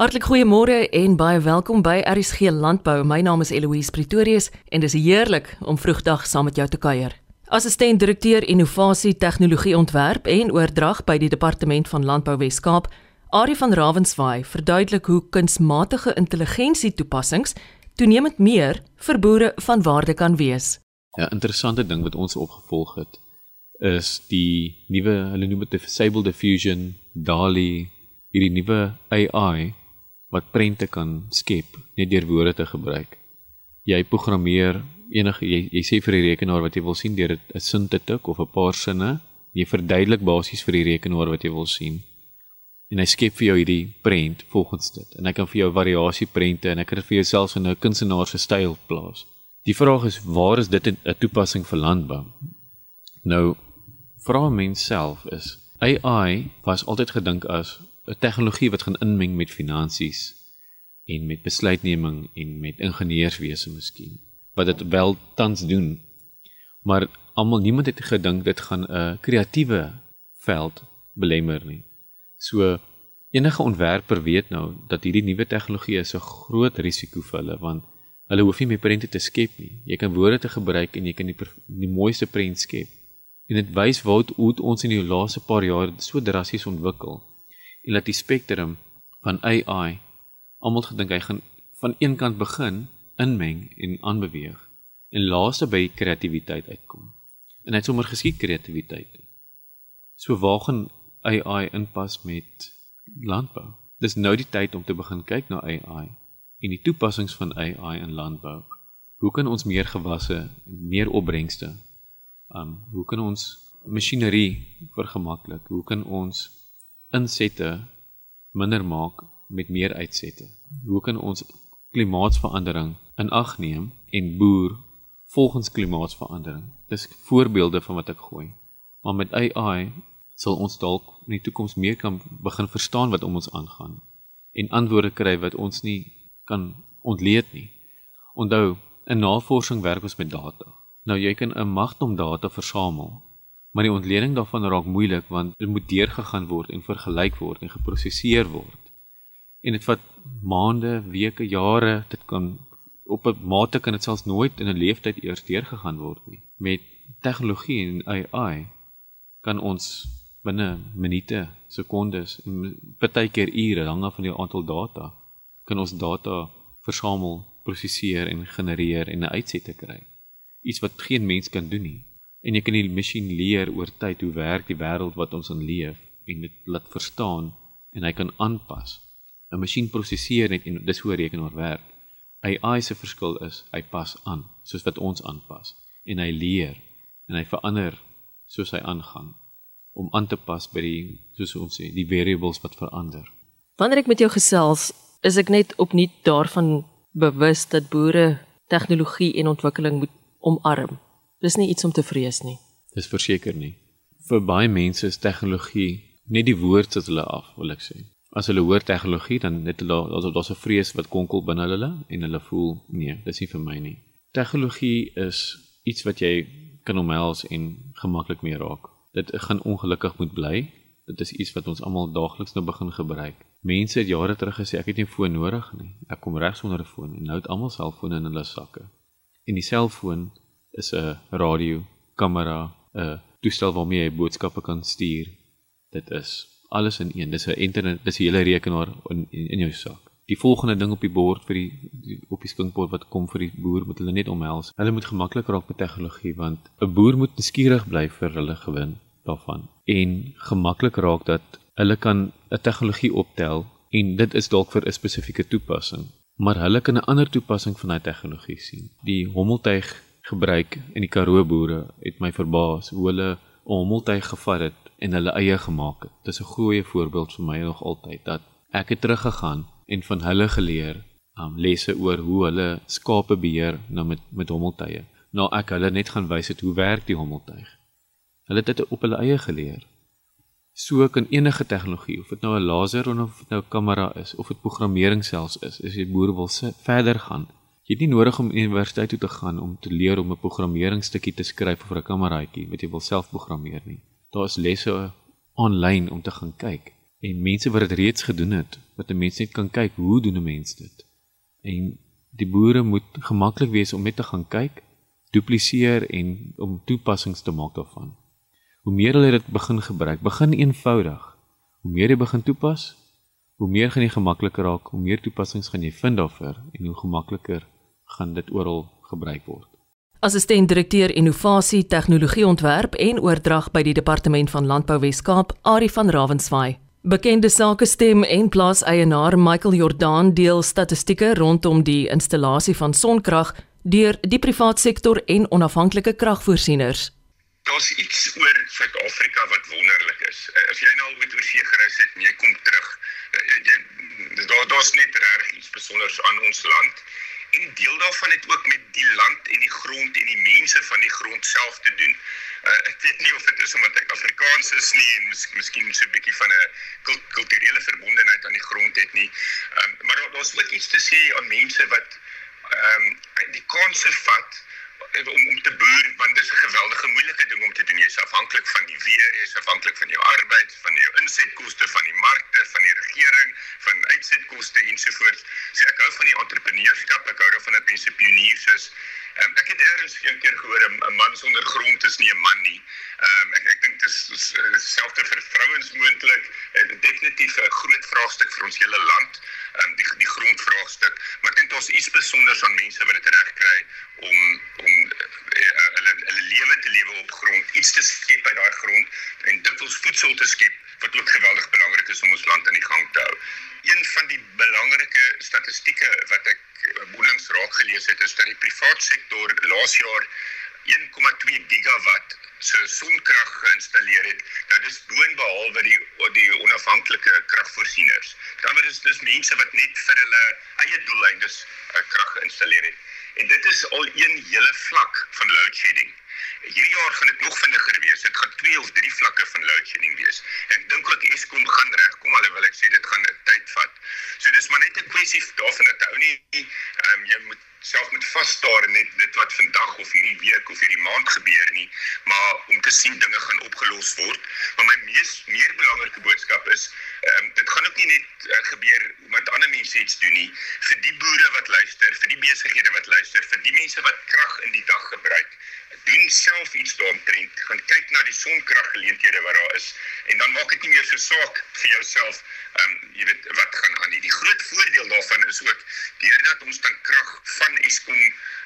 Hartlik goeiemôre en baie welkom by RSG Landbou. My naam is Eloise Pretorius en dis heerlik om vroegdag saam met jou te kuier. Assistent direkteur Innovasie Tegnologie Ontwerp en Oordrag by die Departement van Landbou Wes-Kaap, Ari van Ravenswaai, verduidelik hoe kunsmatige intelligensie toepassings toenemend meer vir boere van waarde kan wees. Ja, interessante ding wat ons opgevolg het is die nuwe hulle noem dit Disable Diffusion DALI hierdie nuwe AI wat prente kan skep net deur woorde te gebruik. Jy programmeer enige jy, jy sê vir die rekenaar wat jy wil sien deur 'n sin te tik of 'n paar sinne. Jy verduidelik basies vir die rekenaar wat jy wil sien. En hy skep vir jou hierdie prent volgens dit. En hy kan vir jou variasie prente en hy kan dit vir jouself in 'n kunstenaar se styl plaas. Die vraag is waar is dit 'n toepassing vir landbou? Nou vra mens self is AI was altyd gedink as 'n tegnologie wat gaan inmeng met finansies en met besluitneming en met ingenieurswese miskien wat dit wel tans doen. Maar almal niemand het gedink dit gaan 'n kreatiewe veld belemmer nie. So enige ontwerper weet nou dat hierdie nuwe tegnologie is 'n groot risiko vir hulle want hulle hoef nie meer prente te skep nie. Jy kan woorde te gebruik en jy kan die, die mooiste prent skep. En dit wys hoe ons in die laaste paar jaar so drasties ontwikkel en dat die spektrum van AI almal gedink hy gaan van een kant begin inmeng en aanbeweeg en laaste by kreatiwiteit uitkom. En hy het sommer geskied kreatiwiteit. So waar gaan AI inpas met landbou? Dis nou die tyd om te begin kyk na AI en die toepassings van AI in landbou. Hoe kan ons meer gewasse, meer opbrengste? Um hoe kan ons masjinerie vergemaklik? Hoe kan ons insette minder maak met meer uitsette? Hoe kan ons klimaatsverandering in ag neem en boer volgens klimaatsverandering? Dis voorbeelde van wat ek gooi. Maar met AI sal ons dalk in die toekoms meer kan begin verstaan wat om ons aangaan en antwoorde kry wat ons nie kan ontleed nie. Onthou, in navorsing werk ons met data. Nou jy kan 'n magdom data versamel maar die ontleding daarvan raak moeilik want dit moet deurgegaan word en vergelyk word en geprosesseer word. En dit vat maande, weke, jare, dit kan op 'n mate kan dit selfs nooit in 'n leeftyd eers deurgegaan word nie. Met tegnologie en AI kan ons binne minute, sekondes en partykeer ure hang af van die aantal data kan ons data versamel, prosesseer en genereer en 'n uitsette kry. Iets wat geen mens kan doen nie en jy kan die masjien leer oor tyd hoe werk die wêreld wat ons in leef en dit laat verstaan en hy kan aanpas. 'n Masjien prosesseer net en dis hoe rekenaar werk. AI se verskil is hy pas aan soos wat ons aanpas en hy leer en hy verander soos hy aangaan om aan te pas by die soos ons sê die variables wat verander. Wanneer ek met jou gesels, is ek net opnuut daarvan bewus dat boere tegnologie en ontwikkeling moet omarm. Dis nie iets om te vrees nie. Dis verseker nie. Vir baie mense is tegnologie net die woord wat hulle af, wil ek sê. As hulle hoor tegnologie, dan net hulle daar's 'n vrees wat konkel binne hulle en hulle voel nee, dis nie vir my nie. Tegnologie is iets wat jy kan omhels en gemaklik mee raak. Dit gaan ongelukkig moet bly. Dit is iets wat ons almal daagliks nou begin gebruik. Mense het jare terug gesê ek het nie 'n foon nodig nie. Ek kom reg sonder 'n foon en nou het almal selfone in hulle sakke. En die selfoon is 'n radio, kamera, 'n toestel waarmee jy boodskappe kan stuur. Dit is alles in een. Dis 'n internet, dis 'n hele rekenaar in in, in jou sak. Die volgende ding op die bord vir die, die op die skinkbord wat kom vir die boer moet hulle net omhels. Hulle moet gemaklik raak met tegnologie want 'n boer moet nuuskierig bly vir hulle gewin daarvan en gemaklik raak dat hulle kan 'n tegnologie optel en dit is dalk vir 'n spesifieke toepassing maar hulle kan 'n ander toepassing van daai tegnologie sien. Die hommeltuig gebruik in die Karoo boere het my verbaas hoe hulle 'n hommeltuig gevat het en hulle eie gemaak het. Dis 'n goeie voorbeeld vir my nog altyd dat ek het teruggegaan en van hulle geleer um, lesse oor hoe hulle skape beheer nou met met hommeltuie. Nou ek hulle net gaan wys het hoe werk die hommeltuig. Hulle het dit op hulle eie geleer. So kan enige tegnologie, of dit nou 'n laser of dit nou 'n kamera is of dit programmering selfs is, as jy boere wil verder gaan, Jy het nie nodig om universiteit toe te gaan om te leer om 'n programmeringsstukkie te skryf vir 'n kameraadjie wat jy wil self programmeer nie. Daar is lesse aanlyn om te gaan kyk en mense wat dit reeds gedoen het, wat 'n mens net kan kyk hoe doen 'n mens dit. En die boere moet gemaklik wees om net te gaan kyk, dupliseer en om toepassings te maak daarvan. Hoe meer hulle dit begin gebruik, begin eenvoudig. Hoe meer jy begin toepas, hoe meer gaan jy gemakliker raak, hoe meer toepassings gaan jy vind daarvoor en hoe gemakliker gaan dit oral gebruik word. Assistent direkteur innovasie, tegnologieontwerp en oordrag by die departement van Landbou Wes-Kaap, Ari van Ravenswaai. Bekende sakestem en plaaseienaar Michael Jordan deel statistieke rondom die installasie van sonkrag deur die private sektor en onafhanklike kragvoorsieners. Daar's iets oor Suid-Afrika wat wonderlik is. Eh, as jy nou al met oor see gereis het en jy kom terug, daar daar's net reg iets spesiaals aan ons land. En deel daarvan het ook met die land en die grond en die mense van die grond self te doen. Uh, ek weet nie of dit is omdat ek Afrikaans is nie en mis, miskien so 'n bietjie van 'n kulturele verbondenheid aan die grond het nie. Um, maar daar's ook iets te sê aan mense wat ehm um, die kanse vat om om te boer want dit is 'n geweldige moeilike ding om te doen. Jy is afhanklik van die weer, jy is afhanklik van jou arbeid, van jou insetkoste, van die markte, van die regering, van uitsetkoste ensovoorts. So ek hou van die entrepreneurskap, ek hou daarvan dat mense pioniers is. Um, ek het eers een keer gehoor 'n man sonder grond is nie 'n man nie. Um, ek ek dink dit is selfs vir vrouens moontlik. Dit is definitief 'n groot vraagstuk vir ons hele land, um, die die grondvraagstuk. Maar ek dink daar's iets spesiaals aan mense wat dit reg kry om om uh, hulle hulle lewe te lewe op grond, iets te skep uit daai grond en dikwels voedsel te skep wat ook geweldig belangrik is om ons land aan die gang te hou. Een van die belangrike statistieke wat ek boelings raak gelees het is dat die private sektor laas jaar 1,2 gigawatt se sonkrag geïnstalleer het. Nou dis boonbehalwe die die onafhanklike kragvoorsieners. Dan word dit dis mense wat net vir hulle eie doeleindes uh, krag geïnstalleer het. En dit is al een hele vlak van load shedding. Hierdie jaar gaan dit nog vinniger wees. Dit gaan 2 of 3 vlakke van load shedding wees. Ek dink ook Eskom gaan regkom alhoewel ek sê dit gaan 'n tyd vat. So dis maar net 'n kwessie daarvan dat ou nie ehm um, jy moet self met vasstaar net dit wat vandag of hierdie week of hierdie maand gebeur nie, maar om te sien dinge gaan opgelos word. Maar my mees meer belangrike boodskap is ehm um, dit gaan ook nie net uh, gebeur omdat ander mense iets doen nie vir die boere wat luister, vir die besighede wat luister, vir die mense wat krag in die dag gebruik doen self iets daaromtrent, gaan kyk na die sonkraggeleenthede wat daar is en dan maak dit nie meer so saak vir jouself ehm um, jy weet wat gaan aan nie. Die groot voordeel daarvan is ook deurdat ons dan krag van Eskom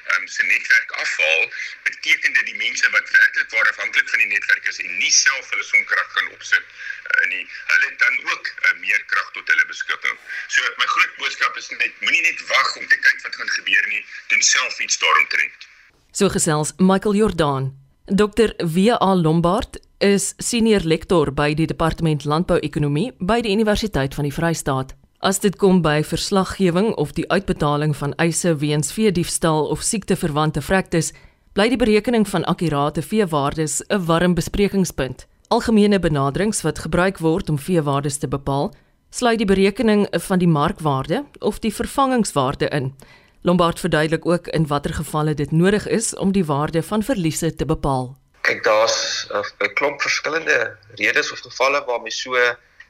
ehm um, se netwerk afhaal, beteken dit die mense wat werklik waar afhanklik van die netwerk is en nie self hulle sonkrag kan opsit uh, nie, hulle dan ook uh, meer krag tot hulle beskikking. So my groot boodskap is net moenie net wag om te kyk wat gaan gebeur nie, doen self iets daaromtrent. So gesels Michael Jordan. Dr. W.A. Lombard is senior lektor by die Departement Landbou-ekonomie by die Universiteit van die Vrystaat. As dit kom by verslaggewing of die uitbetaling van eise weens veediefstal of siekteverwante vrektes, bly die berekening van akkurate veewaardes 'n warm besprekingspunt. Algemene benaderings wat gebruik word om veewaardes te bepaal, sluit die berekening van die markwaarde of die vervangingswaarde in. Lombard verduidelik ook in watter gevalle dit nodig is om die waarde van verliese te bepaal. Kyk, daar's 'n klomp verskillende redes of gevalle waarmee so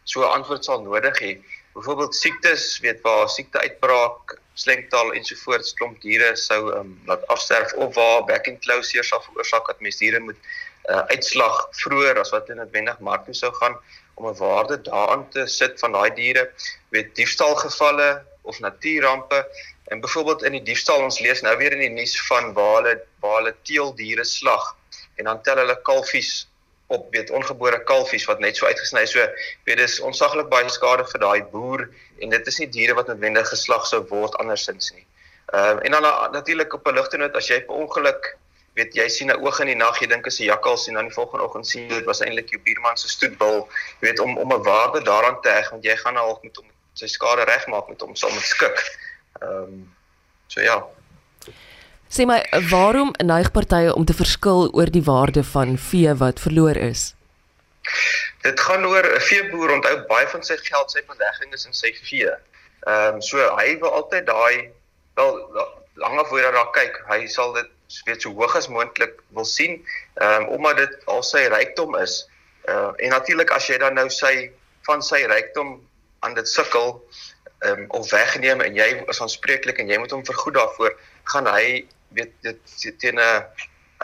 so 'n antwoord sal nodig hê. Byvoorbeeld siektes, weet waar siekte uitbraak, slengtaal ensovoorts klomp diere sou um, laat afsterf of waar back and closure sal veroorsaak dat mens diere moet uh, uitslag vroeër as wat noodwendig mark toe sou gaan om 'n waarde daaraan te sit van daai diere, weet diefstalgevalle of natuurampe En byvoorbeeld in die diefstal ons lees nou weer in die nuus van waar hulle waar hulle teeldiere slag en dan tel hulle kalfies op weet ongebore kalfies wat net so uitgesny is. So weet dis onsaglik baie skade vir daai boer en dit is nie diere wat noodwendig geslag sou word andersins nie. Ehm uh, en dan natuurlik op 'n ligte noot as jy per ongeluk weet jy sien 'n oog in die nag jy dink is 'n jakkals en dan die volgende oggend sien dit was eintlik jou buurman se stoetbil jy weet om om 'n waarde daaraan te heg want jy gaan al met hom sy skade regmaak met hom saam met skik. Ehm um, so ja. Sê my waarom neig partye om te verskil oor die waarde van vee wat verloor is? Dit gaan oor 'n veeboer onthou baie van sy geld sy belegging is in sy vee. Ehm um, so hy wil altyd daai wel lank voor daar kyk, hy sal dit weet so hoog as moontlik wil sien, ehm um, omdat dit al sy rykdom is. Ehm uh, en natuurlik as jy dan nou sy van sy rykdom aan dit sukkel um, of wegneem en jy is aanspreeklik en jy moet hom vergoed daarvoor, gaan hy weet dit teen 'n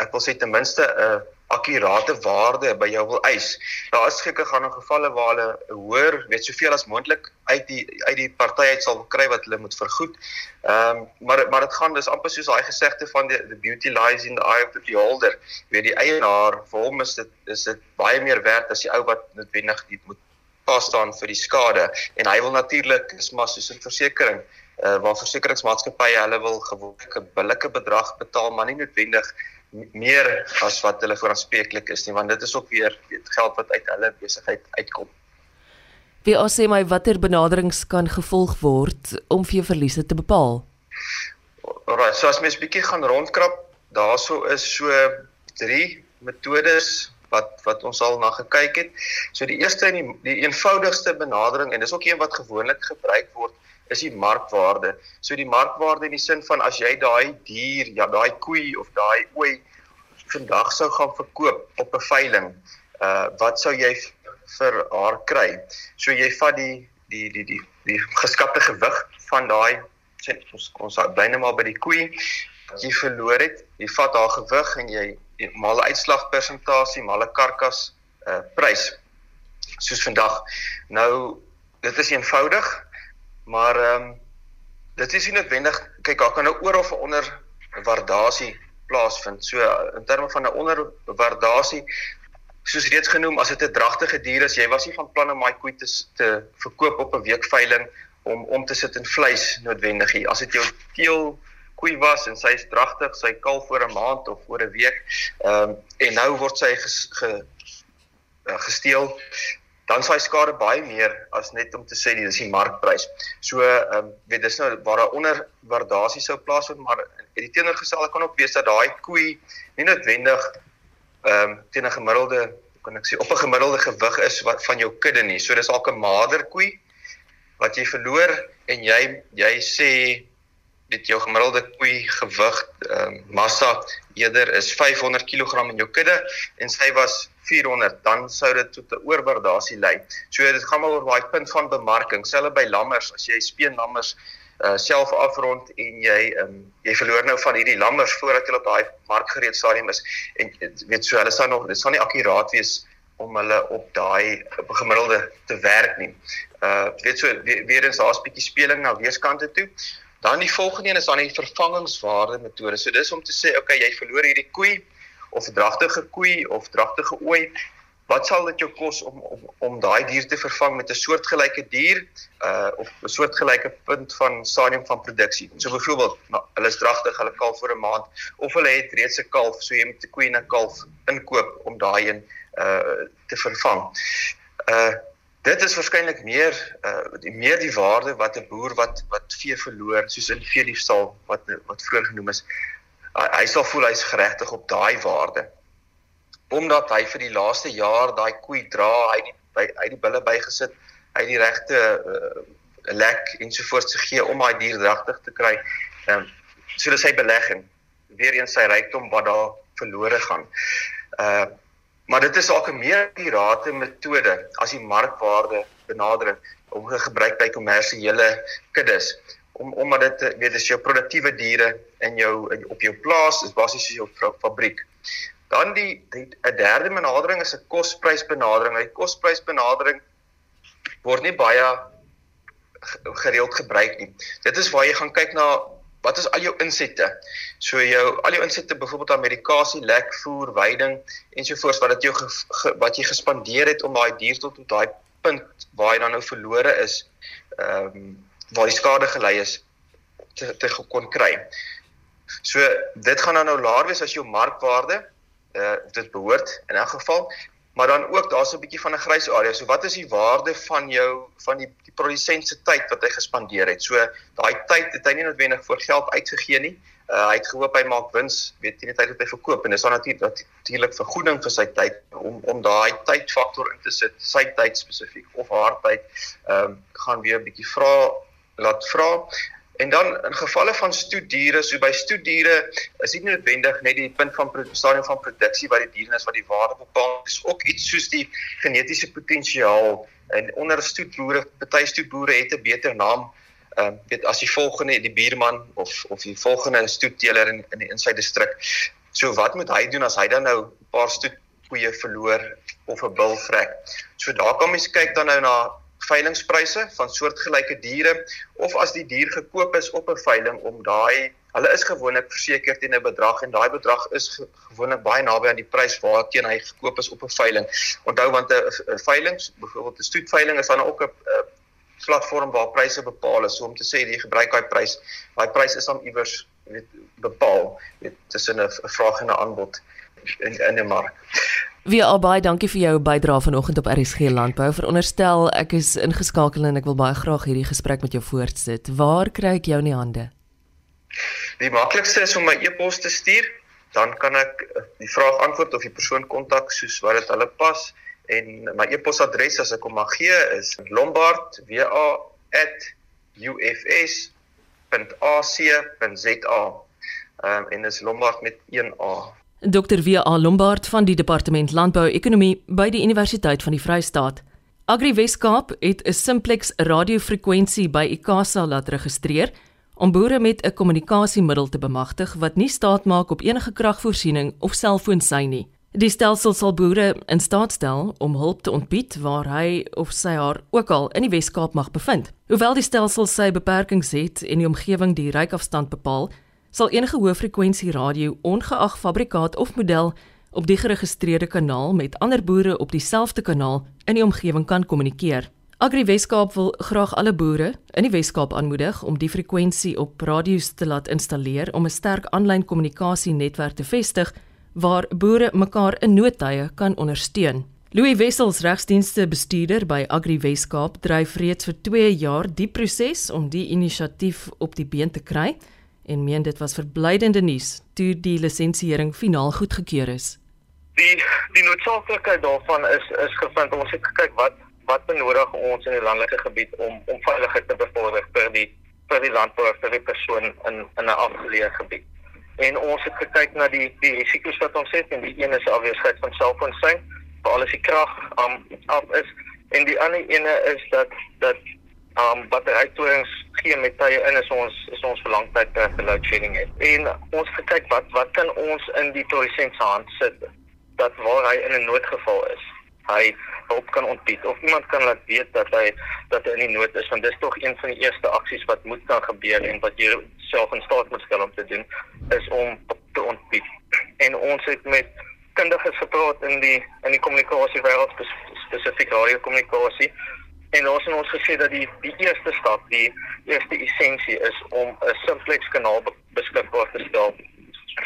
ek wil sê ten minste 'n akkurate waarde by jou wil eis. Daar is gekke gaan in gevalle waar hulle hoor, weet soveel as moontlik uit die uit die party uit sal kry wat hulle moet vergoed. Ehm um, maar maar dit gaan dis amper soos daai gesegde van die the beauty lies in the eye of the beholder. Weet die eienaar vir hom is dit is dit baie meer werd as die ou wat noodwendig dit moet pas staan vir die skade en hy wil natuurlik is maar soos 'n versekering uh, waar versekeringsmaatskappye hulle wil gewoonlik 'n billike bedrag betaal maar nie noodwendig meer as wat hulle vooraanspreeklik is nie want dit is ook weer weet geld wat uit hulle besigheid uitkom. Wie as sê my watter benaderings kan gevolg word om vir jou verliese te bepaal? Alraai, so as mens bietjie gaan rondkrap, daarso is so drie metodes wat wat ons al na gekyk het. So die eerste en die, die eenvoudigste benadering en dis ook een wat gewoonlik gebruik word is die markwaarde. So die markwaarde in die sin van as jy daai dier, ja daai koei of daai ooi vandag sou gaan verkoop op 'n veiling, uh wat sou jy vir haar kry? So jy vat die die die die die geskapte gewig van daai sê ons ons bly net maar by die koei jy verloor het. Jy vat haar gewig en jy maal uitslagpersentasie, maal 'n karkas uh prys soos vandag. Nou dit is eenvoudig. Maar ehm um, dit is nie noodwendig kyk daar kan nou oor of onder waardasie plaasvind. So in terme van 'n onderwaardasie soos reeds genoem as dit 'n dragtige dier is, jy was nie van plan om my koei te te verkoop op 'n weekveiling om om te sit in vleis noodwendig. As dit jou teel koei was en sy is dragtig, sy kalf voor 'n maand of voor 'n week, ehm um, en nou word sy ges, ge, uh, gesteel dan sal hy skade baie meer as net om te sê dis die markprys. So ehm um, weet dis nou waar daar onder waardasie sou plaasvind, maar die teenoorgestelde kan ook wees dat daai koei nie noodwendig ehm um, teen 'n gemiddelde kan ek sê op 'n gemiddelde gewig is wat van jou kudde nie. So dis dalk 'n mader koei wat jy verloor en jy jy sê dit jou gemiddelde koei gewig ehm um, massa eerder is 500 kg in jou kudde en sy was 400 dan sou dit tot 'n oorwaardasie lei. So dit gaan maar oor daai punt van bemarking. Selfe by lammers, as jy speenlammers uh self afrond en jy um, jy verloor nou van hierdie lammers voordat hulle op daai markgereed stadium is en weet so hulle sal nog dit sal nie akkuraat wees om hulle op daai gemiddelde te werk nie. Uh weet so weer, eens daar's 'n bietjie speling na weerskante toe. Dan die volgende een is dan die vervangingswaarde metode. So dis om te sê okay, jy verloor hierdie koei of dragtige koei of dragtige ooi wat sal dit jou kos om om om daai dier te vervang met 'n soortgelyke dier uh of 'n soortgelyke punt van stadium van produksie. So byvoorbeeld, nou, hulle is dragtig, hulle kalf vir 'n maand of hulle het reeds 'n kalf, so jy moet 'n koei en 'n kalf inkoop om daai een uh te vervang. Uh dit is waarskynlik meer uh die meer die waarde wat 'n boer wat wat vee verloor, soos in vee diefstal wat wat vroeër genoem is, hy, hy sal voel hy's geregtig op daai waarde. Omdat hy vir die laaste jaar daai koei dra hy die by hy die bulle bygesit hy die regte uh, lek ensovoorts gegee om daai dier regtig te kry um, so dis hy belegging weer eens sy rykdom wat daar verlore gaan. Uh maar dit is ook 'n meer akkurate metode as die markwaarde benadering om gebruik by kommersiële kuddes om omdat dit weet dis jou produktiewe diere in jou op jou plaas is basies jou fabriek. Dan die 'n derde benadering is 'n kosprysbenadering. Die kosprysbenadering word nie baie gereeld gebruik nie. Dit is waar jy gaan kyk na wat is al jou insette. So jou al jou insette byvoorbeeld aan medikasie, lekvoer, veiding ensovoorts wat dit jou ge, ge, wat jy gespandeer het om daai dier tot op daai punt waar hy dan nou verlore is. Ehm um, waar die skade gelei is te te kon kry. So dit gaan dan nou laer wees as jou markwaarde uh dit behoort in elk geval, maar dan ook daar's 'n bietjie van 'n grys area. So wat is die waarde van jou van die die produsent se tyd wat hy gespandeer het? So daai tyd het hy nie noodwendig vir geld uitgegee nie. Uh hy het gehoop hy maak wins, weet jy, die tyd wat hy verkoop en dis dan natuurlik natuurlik vergoeding vir sy tyd om om daai tydfaktor in te sit, sy tyd spesifiek of haar tyd. Ehm um, gaan weer 'n bietjie vra laat vra En dan in gevalle van stoediere, so by stoediere is dit nie noodwendig net die punt van stadium van produksie wat die diere is wat die waarde bepaal, dis ook iets soos die genetiese potensiaal en onder stoetboere, party stoetboere het 'n beter naam ehm uh, weet as die volgende die buurman of of die volgende stoetteler in in die inside distrik. So wat moet hy doen as hy dan nou 'n paar stoetkoeie verloor of 'n bil vrek? So daar kan mens kyk dan nou na veilingpryse van soortgelyke diere of as die dier gekoop is op 'n veiling om daai hulle is gewoonlik verseker teen 'n bedrag en daai bedrag is gewoonlik baie naby aan die prys waarteen hy gekoop is op 'n veiling. Onthou want 'n veiling, byvoorbeeld 'n stoetveiling is dan ook 'n platform waar pryse bepaal is. So om te sê jy gebruik daai prys, daai prys is dan iewers weet bepaal weet tussen 'n vraag en 'n aanbod in in 'n mark. Wie albei, dankie vir jou bydrae vanoggend op RSG Landbou. Veronderstel ek is ingeskakel en ek wil baie graag hierdie gesprek met jou voortsit. Waar kry ek jou in die hande? Die maklikste is om my e-pos te stuur, dan kan ek die vraag antwoord of die persoon kontak soos wat dit hulle pas en my e-posadres as ek hom mag gee is lombard.wa@ufs.ac.za. Ehm um, en dis Lombard met 1 A. Dr. W.A. Lombard van die Departement Landbou-ekonomie by die Universiteit van die Vrystaat. Agri Weskaap het 'n simplex radiofrekwensie by ICASA laat registreer om boere met 'n kommunikasiemiddel te bemagtig wat nie staat maak op enige kragvoorsiening of selfoonsein nie. Die stelsel sal boere in staat stel om hulp te ontbied waar hy of sy haar ook al in die Wes-Kaap mag bevind. Hoewel die stelsel sy beperkings het en die omgewing die reikafstand bepaal, sal enige hoëfrekwensie radio ongeag fabrikaat of model op die geregistreerde kanaal met ander boere op dieselfde kanaal in die omgewing kan kommunikeer. Agri Weskaap wil graag alle boere in die Weskaap aanmoedig om die frekwensie op radio's te laat installeer om 'n sterk aanlyn kommunikasienetwerk te vestig waar boere mekaar in noodtye kan ondersteun. Louis Wessels, regsdienste bestuurder by Agri Weskaap, dryf reeds vir 2 jaar die proses om die inisiatief op die been te kry en meen dit was verblydende nuus toe die lisensiering finaal goedgekeur is. Die die noodsaaklikheid daarvan is is gevind. Ons het gekyk wat wat benodig ons in die landelike gebied om om veiligheid te bevorder vir die vir die landbouer vir die persoon in in 'n afgeleë gebied. En ons het gekyk na die die risiko's wat ons het en die een is afwesigheid van selfoonsein vir alles die krag um, af is. En die ander ene is dat dat um batterytorings geen met tye in is ons is ons verlangtyd per load shedding het. En ons gekyk wat wat kan ons in die se hand sit dat waar hy in 'n noodgeval is. Hy hulp kan ontbied of iemand kan laat weet dat hy dat hy in die nood is want dis tog een van die eerste aksies wat moet kan gebeur en wat jy self in staat moet stel om te doen is om te ontbied. En ons het met kundiges gepraat in die in die kommunikasie wêreld spesifiek radiokommunikasie en ons het ons gesê dat die die eerste stap, die eerste essensie is om 'n simplex kanaal beskikbaar te stel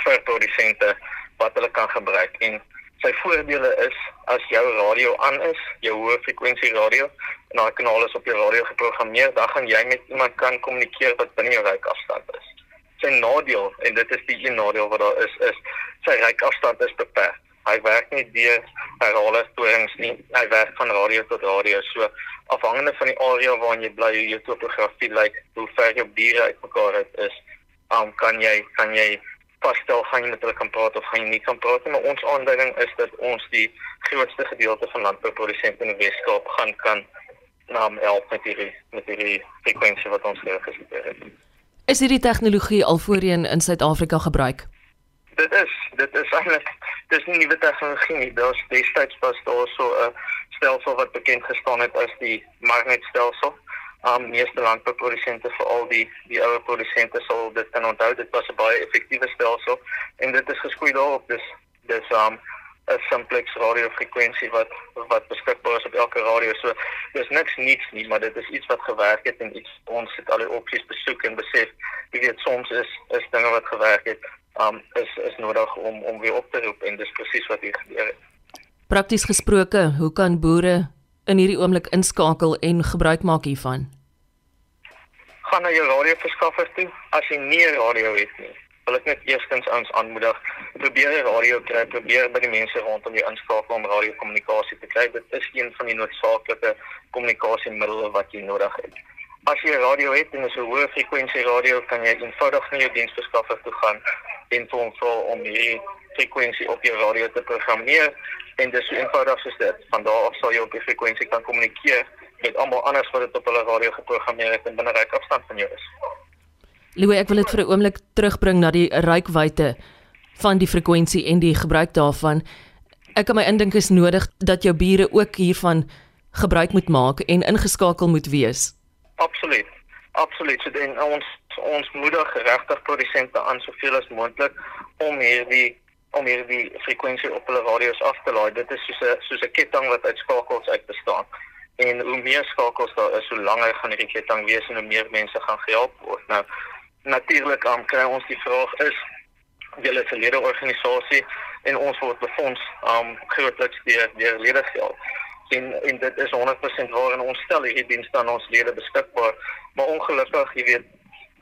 vir produsente wat hulle kan gebruik en sy voordele is as jou radio aan is, jou hoë frekwensie radio en daai kanaal is op jou radio geprogrammeer, dan gaan jy met iemand kan kommunikeer wat binne jou reikafstand is. Sy nadeel en dit is die een nadeel wat daar is is sy reikafstand is beperk. Hy werk nie deur herhaalde storings nie. Hy werk van radio tot radio. So afhangende van die area waarin jy bly, jou topografie lyk, hoe ver jou bure uitmekaar uit is, um, kan jy kan jy vasstel gaan jy met hulle kan praat of gaan jy nie kan praat nie, maar ons aanduiding is dat ons die grootste gedeelte van landbouprodusente in die Weskaap gaan kan naam help met hierdie met hierdie frekwensie wat ons geregistreer het. Is hierdie tegnologie al voorheen in Suid-Afrika gebruik? Dit is dit is eintlik dis nie nuwe tegnologie nie. Daar's destyds was daar so 'n stelsel wat bekend gestaan het as die magnetstelsel. Um meeste landbouprodusente veral die die ouer produsente sal dit kan onthou. Dit was 'n baie effektiewe stelsel en dit is geskoei daarop. Dis dis um 'n simplex radiofrekwensie wat wat beskikbaar is op elke radio. So dis niks niets nie maar dit is iets wat gewerk het en iets ons het al die opsies besoek en besef jy weet soms is is dinge wat gewerk het um is is nodig om om weer op te roep en dis presies wat hier gebeur het Prakties gesproke, hoe kan boere in hierdie oomblik inskakel en gebruik maak hiervan? Gaan na jou radioverskaffer toe as jy nie 'n radio het nie. Wil ek net eerstens ons aanmoedig, probeer 'n radio kry, probeer by die mense rondom jou inskakel om radiokommunikasie te kry. Dit is een van die noodsaaklike kommunikasiemiddels wat jy nodig het. As jy 'n radio het en 'n so hoë frekwensie radio kan jy eenvoudig na jou diensverskaffer toe gaan en vir hom vra om hierdie frekwensie op jou radio te programmeer en dis so eenvoudig soos dit. Van daar af sal jy op die frekwensie kan kommunikeer met almal anders wat dit op hulle radio geprogrammeer het en binne ryk afstand van jou is. Louis, ek wil dit vir 'n oomblik terugbring na die rykwyte van die frekwensie en die gebruik daarvan. Ek kan my indink is nodig dat jou bure ook hiervan gebruik moet maak en ingeskakel moet wees. Absoluut. Absoluut. So dan ons ons moedig regtig produsente aan soveel as moontlik om hierdie om hierdie frekwensie op hulle radio's af te laai. Dit is soos 'n soos 'n ketting wat uit skakels uit bestaan. En hoe meer skakels daar is, hoe langer gaan hierdie ketting wees en hoe meer mense gaan gehelp word. Nou natuurlik aan kry ons die vraag is julle verlede organisasie en ons word befonds um grootliks deur deur lede geld en en dit is 100% waar en ons stel hierdie dienste aan ons lede beskikbaar. Maar ongelukkig, jy weet,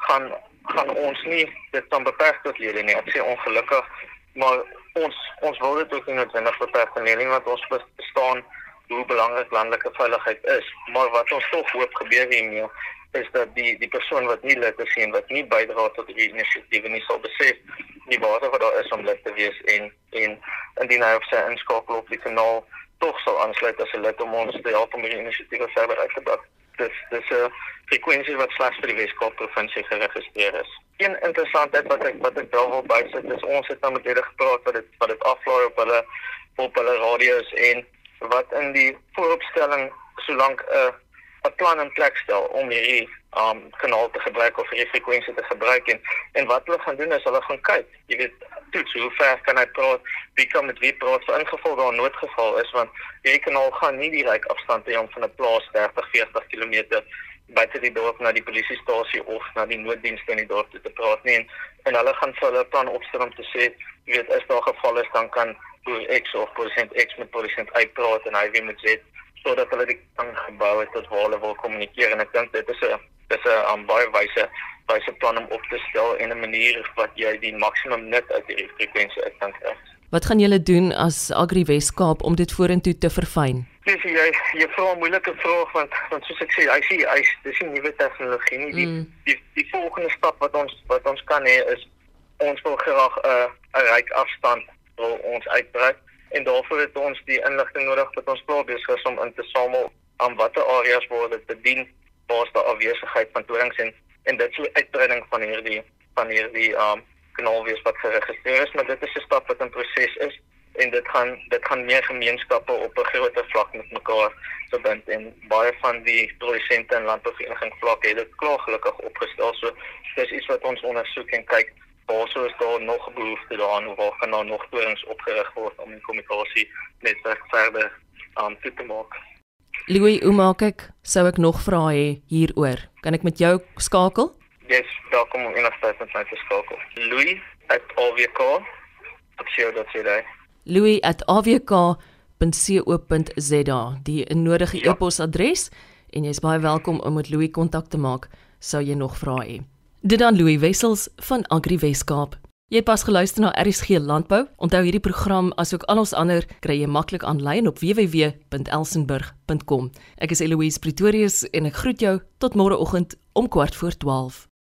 gaan gaan ons nie dit dan beperk tot lede nie. Ek sê ongelukkig, maar ons ons wil dit ook nie noodwendig beperk tot lede want ons verstaan hoe belangrik landelike veiligheid is. Maar wat ons tog hoop gebeur hiermee is dat die die persoon wat nie lid is en wat nie bydra tot die inisiatief nie sal besef nie waar wat daar is om lid te wees en en indien hy of sy inskakel op die kanaal tog sal aansluit as 'n lid om ons te help om hierdie inisiatief verder uit te bou. Dis dis 'n frekwensie wat slegs vir die Weskaap provinsie geregistreer is. Een interessantheid wat ek wat ek daar wil bysit is ons het nou met hulle gepraat wat dit wat dit aflaai op hulle op hulle radio's en wat in die vooropstelling solank 'n uh, 'n plan in plek stel om hierdie um kanaal te gebruik of hierdie frekwensie te gebruik en en wat hulle gaan doen is hulle gaan kyk, jy weet, toets hoe ver kan hy praat, wie kan met wie praat vir ingeval daar 'n noodgeval is want hierdie kanaal gaan nie direk afstand hê om van 'n plaas 30, 40 km buite die dorp na die polisiestasie of na die nooddienste in die dorp te praat nie. En, en hulle gaan vir hulle plan opstel om te sê, jy weet, as daar geval is dan kan X of persent X met persent Y praat en hy weer met Z sodat hulle die kan gebou het tot waar hulle wil kommunikeer en ek dink dit is 'n dis 'n um, baie wyse wyse plan om op te stel en 'n manier wat jy die maksimum nut uit hierdie frekwensie uit kan kry. Wat gaan julle doen as Agri Weskaap om dit vorentoe te verfyn? Dis jy jy vra 'n moeilike vraag want want soos ek sê, hy sê hy dis nie nuwe tegnologie nie. Die, mm. die die volgende stap wat ons wat ons kan hê is ons wil graag 'n uh, 'n ryk afstand wil ons uitbrei en daarvoor het ons die inligting nodig wat ons plaas besig is om in te samel aan watter areas word dit bedien waar daar afwesigheid van dorings en en dit sou uitbreiding van hierdie van hierdie um kanaal wees wat geregistreer is maar dit is 'n stap wat in proses is en dit gaan dit gaan meer gemeenskappe op 'n groter vlak met mekaar verbind en baie van die produsente en landbouvereniging vlak het dit klaar gelukkig opgestel. So dis iets wat ons ondersoek en kyk Waarso is daar nog behoefte daaraan of waar kan daar nog torings opgerig word om die kommunikasie netwerk verder aan um, te maak? Louis, hoe maak ek? Sou ek nog vra hê hieroor? Kan ek met jou skakel? Yes, daar kom in tyd met my te skakel. Louis at AVK. Jy? Louis at avk.co.za. Die nodige ja. e-posadres en jy's baie welkom om met Louis kontak te maak sou jy nog vra hê. Dit dan Louis Wessels van Agri Weskaap. Jy pas geluister na RSG Landbou. Onthou hierdie program asook al ons ander kry jy maklik aanlyn op www.elsenburg.com. Ek is Eloise Pretorius en ek groet jou tot môreoggend om 12:15.